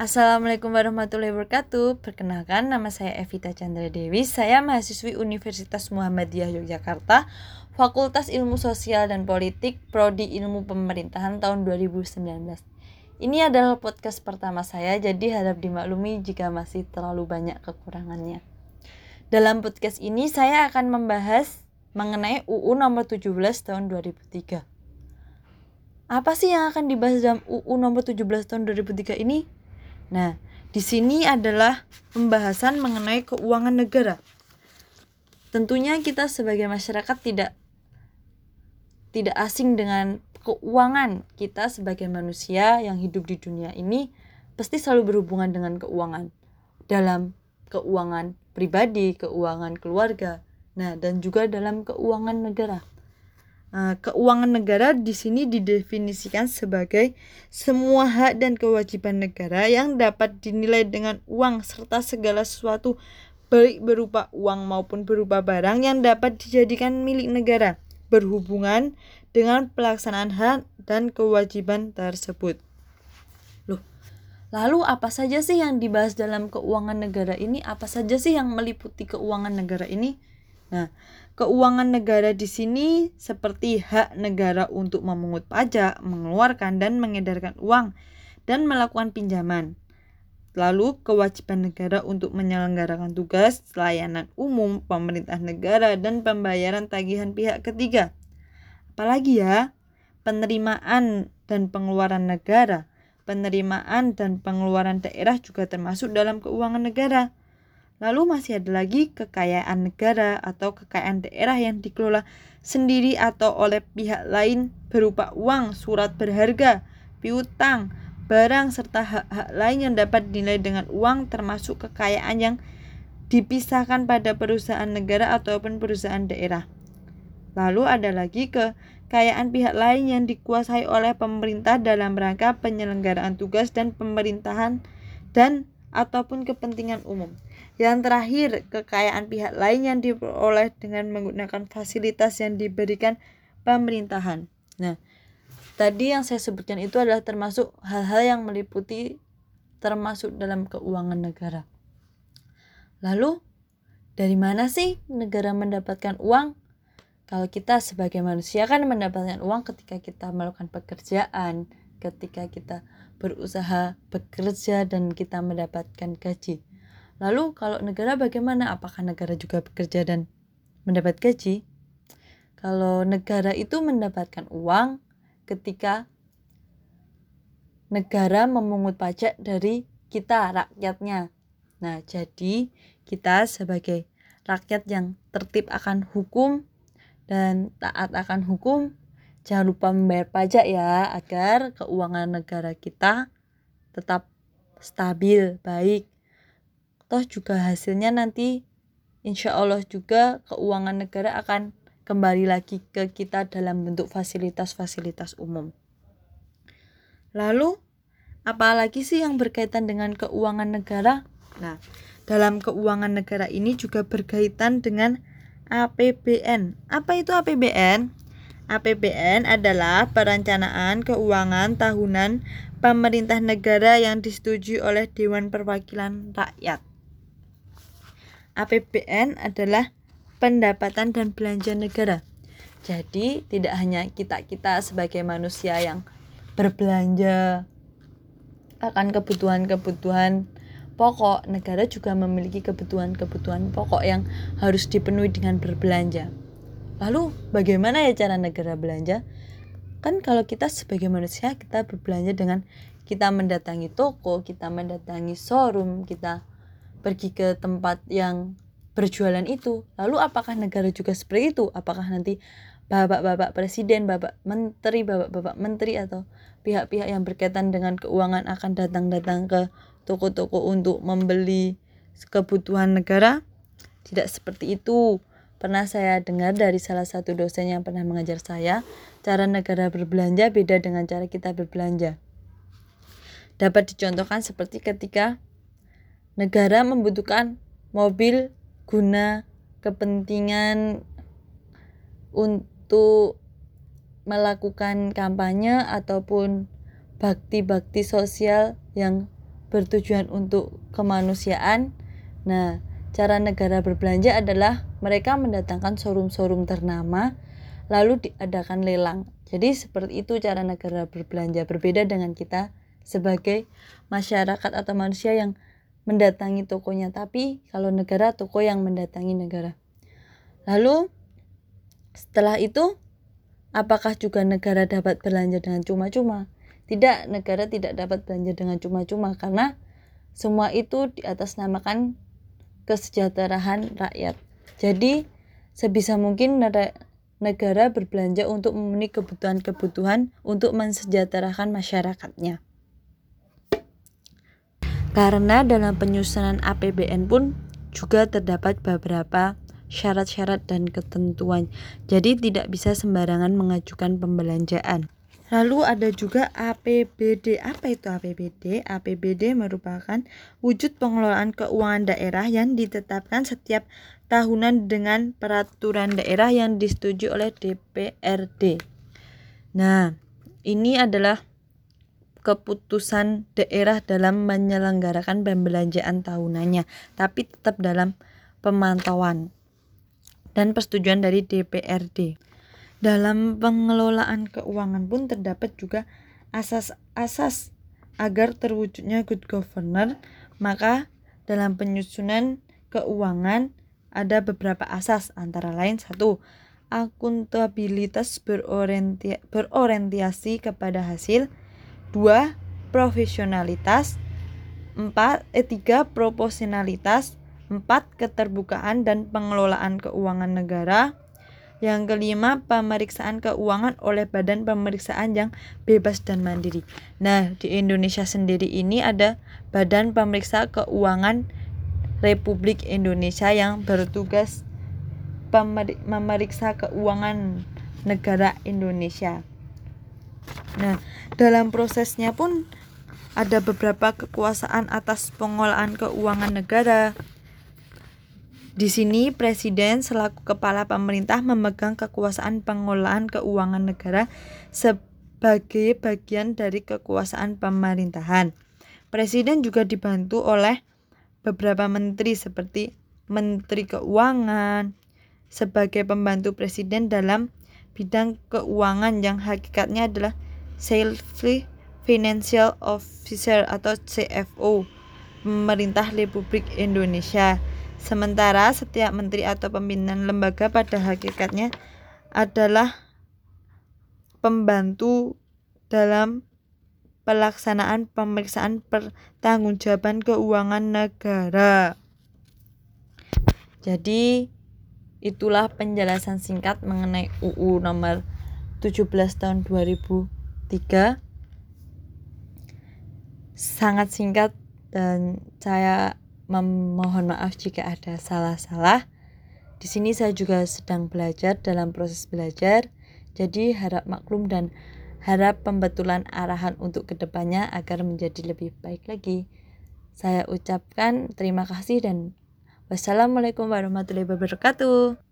Assalamualaikum warahmatullahi wabarakatuh. Perkenalkan, nama saya Evita Chandra Dewi. Saya mahasiswi Universitas Muhammadiyah Yogyakarta, Fakultas Ilmu Sosial dan Politik, Prodi Ilmu Pemerintahan tahun 2019. Ini adalah podcast pertama saya, jadi harap dimaklumi jika masih terlalu banyak kekurangannya. Dalam podcast ini saya akan membahas mengenai UU nomor 17 tahun 2003. Apa sih yang akan dibahas dalam UU nomor 17 tahun 2003 ini? Nah, di sini adalah pembahasan mengenai keuangan negara. Tentunya kita sebagai masyarakat tidak tidak asing dengan keuangan. Kita sebagai manusia yang hidup di dunia ini pasti selalu berhubungan dengan keuangan. Dalam keuangan pribadi, keuangan keluarga, nah dan juga dalam keuangan negara. Nah, keuangan negara di sini didefinisikan sebagai semua hak dan kewajiban negara yang dapat dinilai dengan uang serta segala sesuatu baik berupa uang maupun berupa barang yang dapat dijadikan milik negara berhubungan dengan pelaksanaan hak dan kewajiban tersebut. Loh, lalu apa saja sih yang dibahas dalam keuangan negara ini? Apa saja sih yang meliputi keuangan negara ini? Nah, Keuangan negara di sini seperti hak negara untuk memungut pajak, mengeluarkan dan mengedarkan uang, dan melakukan pinjaman. Lalu, kewajiban negara untuk menyelenggarakan tugas, layanan umum, pemerintah negara, dan pembayaran tagihan pihak ketiga. Apalagi ya, penerimaan dan pengeluaran negara, penerimaan dan pengeluaran daerah juga termasuk dalam keuangan negara. Lalu masih ada lagi kekayaan negara atau kekayaan daerah yang dikelola sendiri atau oleh pihak lain berupa uang, surat berharga, piutang, barang serta hak-hak lain yang dapat dinilai dengan uang termasuk kekayaan yang dipisahkan pada perusahaan negara ataupun perusahaan daerah. Lalu ada lagi kekayaan pihak lain yang dikuasai oleh pemerintah dalam rangka penyelenggaraan tugas dan pemerintahan dan ataupun kepentingan umum. Yang terakhir, kekayaan pihak lain yang diperoleh dengan menggunakan fasilitas yang diberikan pemerintahan. Nah, tadi yang saya sebutkan itu adalah termasuk hal-hal yang meliputi termasuk dalam keuangan negara. Lalu, dari mana sih negara mendapatkan uang? Kalau kita sebagai manusia kan mendapatkan uang ketika kita melakukan pekerjaan, ketika kita berusaha bekerja dan kita mendapatkan gaji. Lalu kalau negara bagaimana? Apakah negara juga bekerja dan mendapat gaji? Kalau negara itu mendapatkan uang ketika negara memungut pajak dari kita rakyatnya. Nah, jadi kita sebagai rakyat yang tertib akan hukum dan taat akan hukum Jangan lupa membayar pajak ya agar keuangan negara kita tetap stabil, baik. Toh juga hasilnya nanti insya Allah juga keuangan negara akan kembali lagi ke kita dalam bentuk fasilitas-fasilitas umum. Lalu, apalagi sih yang berkaitan dengan keuangan negara? Nah, dalam keuangan negara ini juga berkaitan dengan APBN. Apa itu APBN? APBN adalah perencanaan keuangan tahunan pemerintah negara yang disetujui oleh Dewan Perwakilan Rakyat. APBN adalah pendapatan dan belanja negara. Jadi, tidak hanya kita-kita sebagai manusia yang berbelanja akan kebutuhan-kebutuhan pokok, negara juga memiliki kebutuhan-kebutuhan pokok yang harus dipenuhi dengan berbelanja. Lalu bagaimana ya cara negara belanja? Kan kalau kita sebagai manusia kita berbelanja dengan kita mendatangi toko, kita mendatangi showroom, kita pergi ke tempat yang berjualan itu. Lalu apakah negara juga seperti itu? Apakah nanti bapak-bapak presiden, bapak menteri, bapak-bapak menteri atau pihak-pihak yang berkaitan dengan keuangan akan datang-datang ke toko-toko untuk membeli kebutuhan negara? Tidak seperti itu. Pernah saya dengar dari salah satu dosen yang pernah mengajar saya, cara negara berbelanja beda dengan cara kita berbelanja. Dapat dicontohkan seperti ketika negara membutuhkan mobil guna kepentingan untuk melakukan kampanye ataupun bakti-bakti sosial yang bertujuan untuk kemanusiaan. Nah, cara negara berbelanja adalah mereka mendatangkan showroom-showroom ternama lalu diadakan lelang. Jadi seperti itu cara negara berbelanja berbeda dengan kita sebagai masyarakat atau manusia yang mendatangi tokonya tapi kalau negara toko yang mendatangi negara. Lalu setelah itu apakah juga negara dapat belanja dengan cuma-cuma? Tidak, negara tidak dapat belanja dengan cuma-cuma karena semua itu di atas namakan kesejahteraan rakyat. Jadi sebisa mungkin negara berbelanja untuk memenuhi kebutuhan-kebutuhan untuk mensejahterakan masyarakatnya. Karena dalam penyusunan APBN pun juga terdapat beberapa syarat-syarat dan ketentuan. Jadi tidak bisa sembarangan mengajukan pembelanjaan. Lalu ada juga APBD. Apa itu APBD? APBD merupakan wujud pengelolaan keuangan daerah yang ditetapkan setiap tahunan dengan peraturan daerah yang disetujui oleh DPRD. Nah, ini adalah keputusan daerah dalam menyelenggarakan pembelanjaan tahunannya, tapi tetap dalam pemantauan dan persetujuan dari DPRD. Dalam pengelolaan keuangan pun terdapat juga asas-asas agar terwujudnya good governor, maka dalam penyusunan keuangan ada beberapa asas antara lain satu akuntabilitas berorientasi kepada hasil. Dua profesionalitas. Empat eh, tiga proporsionalitas. Empat keterbukaan dan pengelolaan keuangan negara yang kelima, pemeriksaan keuangan oleh badan pemeriksaan yang bebas dan mandiri. Nah, di Indonesia sendiri ini ada Badan Pemeriksa Keuangan Republik Indonesia yang bertugas memeriksa keuangan negara Indonesia. Nah, dalam prosesnya pun ada beberapa kekuasaan atas pengolahan keuangan negara. Di sini presiden selaku kepala pemerintah memegang kekuasaan pengolahan keuangan negara sebagai bagian dari kekuasaan pemerintahan. Presiden juga dibantu oleh beberapa menteri seperti Menteri Keuangan sebagai pembantu presiden dalam bidang keuangan yang hakikatnya adalah Chief Financial Officer atau CFO pemerintah Republik Indonesia. Sementara setiap menteri atau pimpinan lembaga pada hakikatnya adalah pembantu dalam pelaksanaan pemeriksaan pertanggungjawaban keuangan negara. Jadi itulah penjelasan singkat mengenai UU nomor 17 tahun 2003. Sangat singkat dan saya memohon maaf jika ada salah-salah. Di sini saya juga sedang belajar dalam proses belajar, jadi harap maklum dan Harap pembetulan arahan untuk ke depannya agar menjadi lebih baik lagi. Saya ucapkan terima kasih dan wassalamualaikum warahmatullahi wabarakatuh.